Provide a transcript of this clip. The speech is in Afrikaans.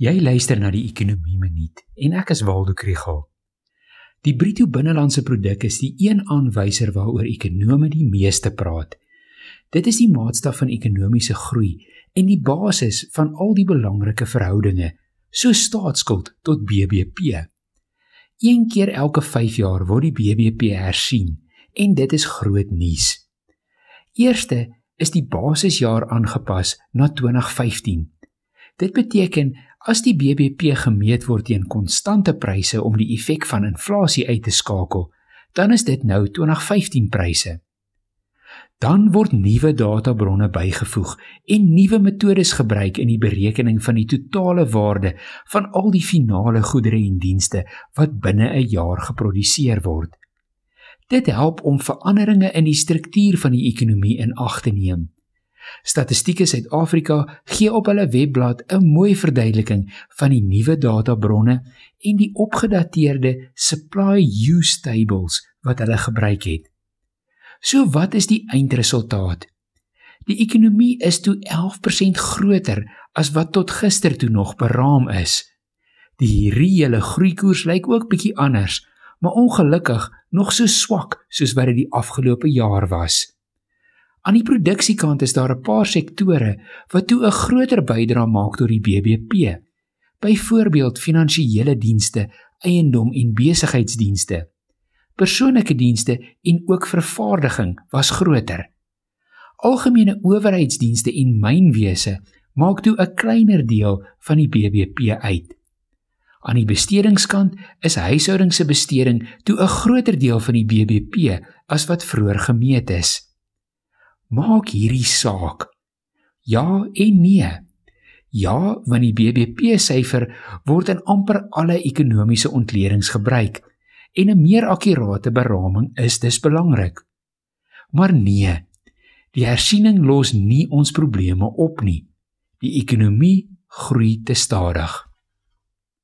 Jy luister na die Ekonomie Minuut en ek is Waldo Krugel. Die bruto binnelandse produk is die een aanwyser waaroor ekonome die meeste praat. Dit is die maatstaf van ekonomiese groei en die basis van al die belangrike verhoudinge, so staatsskuld tot BBP. Een keer elke 5 jaar word die BBP hersien en dit is groot nuus. Eerste is die basisjaar aangepas na 2015. Dit beteken As die BBP gemeet word teen konstante pryse om die effek van inflasie uit te skakel, dan is dit nou 2015 pryse. Dan word nuwe databronne bygevoeg en nuwe metodes gebruik in die berekening van die totale waarde van al die finale goedere en dienste wat binne 'n jaar geproduseer word. Dit help om veranderinge in die struktuur van die ekonomie in ag te neem. Statistieke Suid-Afrika gee op hulle webblad 'n mooi verduideliking van die nuwe databronne en die opgedateerde supply use tables wat hulle gebruik het. So wat is die eindresultaat? Die ekonomie is toe 11% groter as wat tot gister toe nog beraam is. Die reële groeikoers lyk ook bietjie anders, maar ongelukkig nog so swak soos wat dit die afgelope jaar was. Aan die produksiekant is daar 'n paar sektore wat toe 'n groter bydrae maak tot die BBP. Byvoorbeeld finansiële dienste, eiendom en besigheidsdienste. Persoonlike dienste en ook vervaardiging was groter. Algemene owerheidsdienste en mynwese maak toe 'n kleiner deel van die BBP uit. Aan die bestedingskant is huishoudings se besteding toe 'n groter deel van die BBP as wat vroeër gemeet is maak hierdie saak? Ja en nee. Ja, want die BBP syfer word in amper alle ekonomiese ontledings gebruik en 'n meer akkurate beraming is dus belangrik. Maar nee, die hersiening los nie ons probleme op nie. Die ekonomie groei te stadig.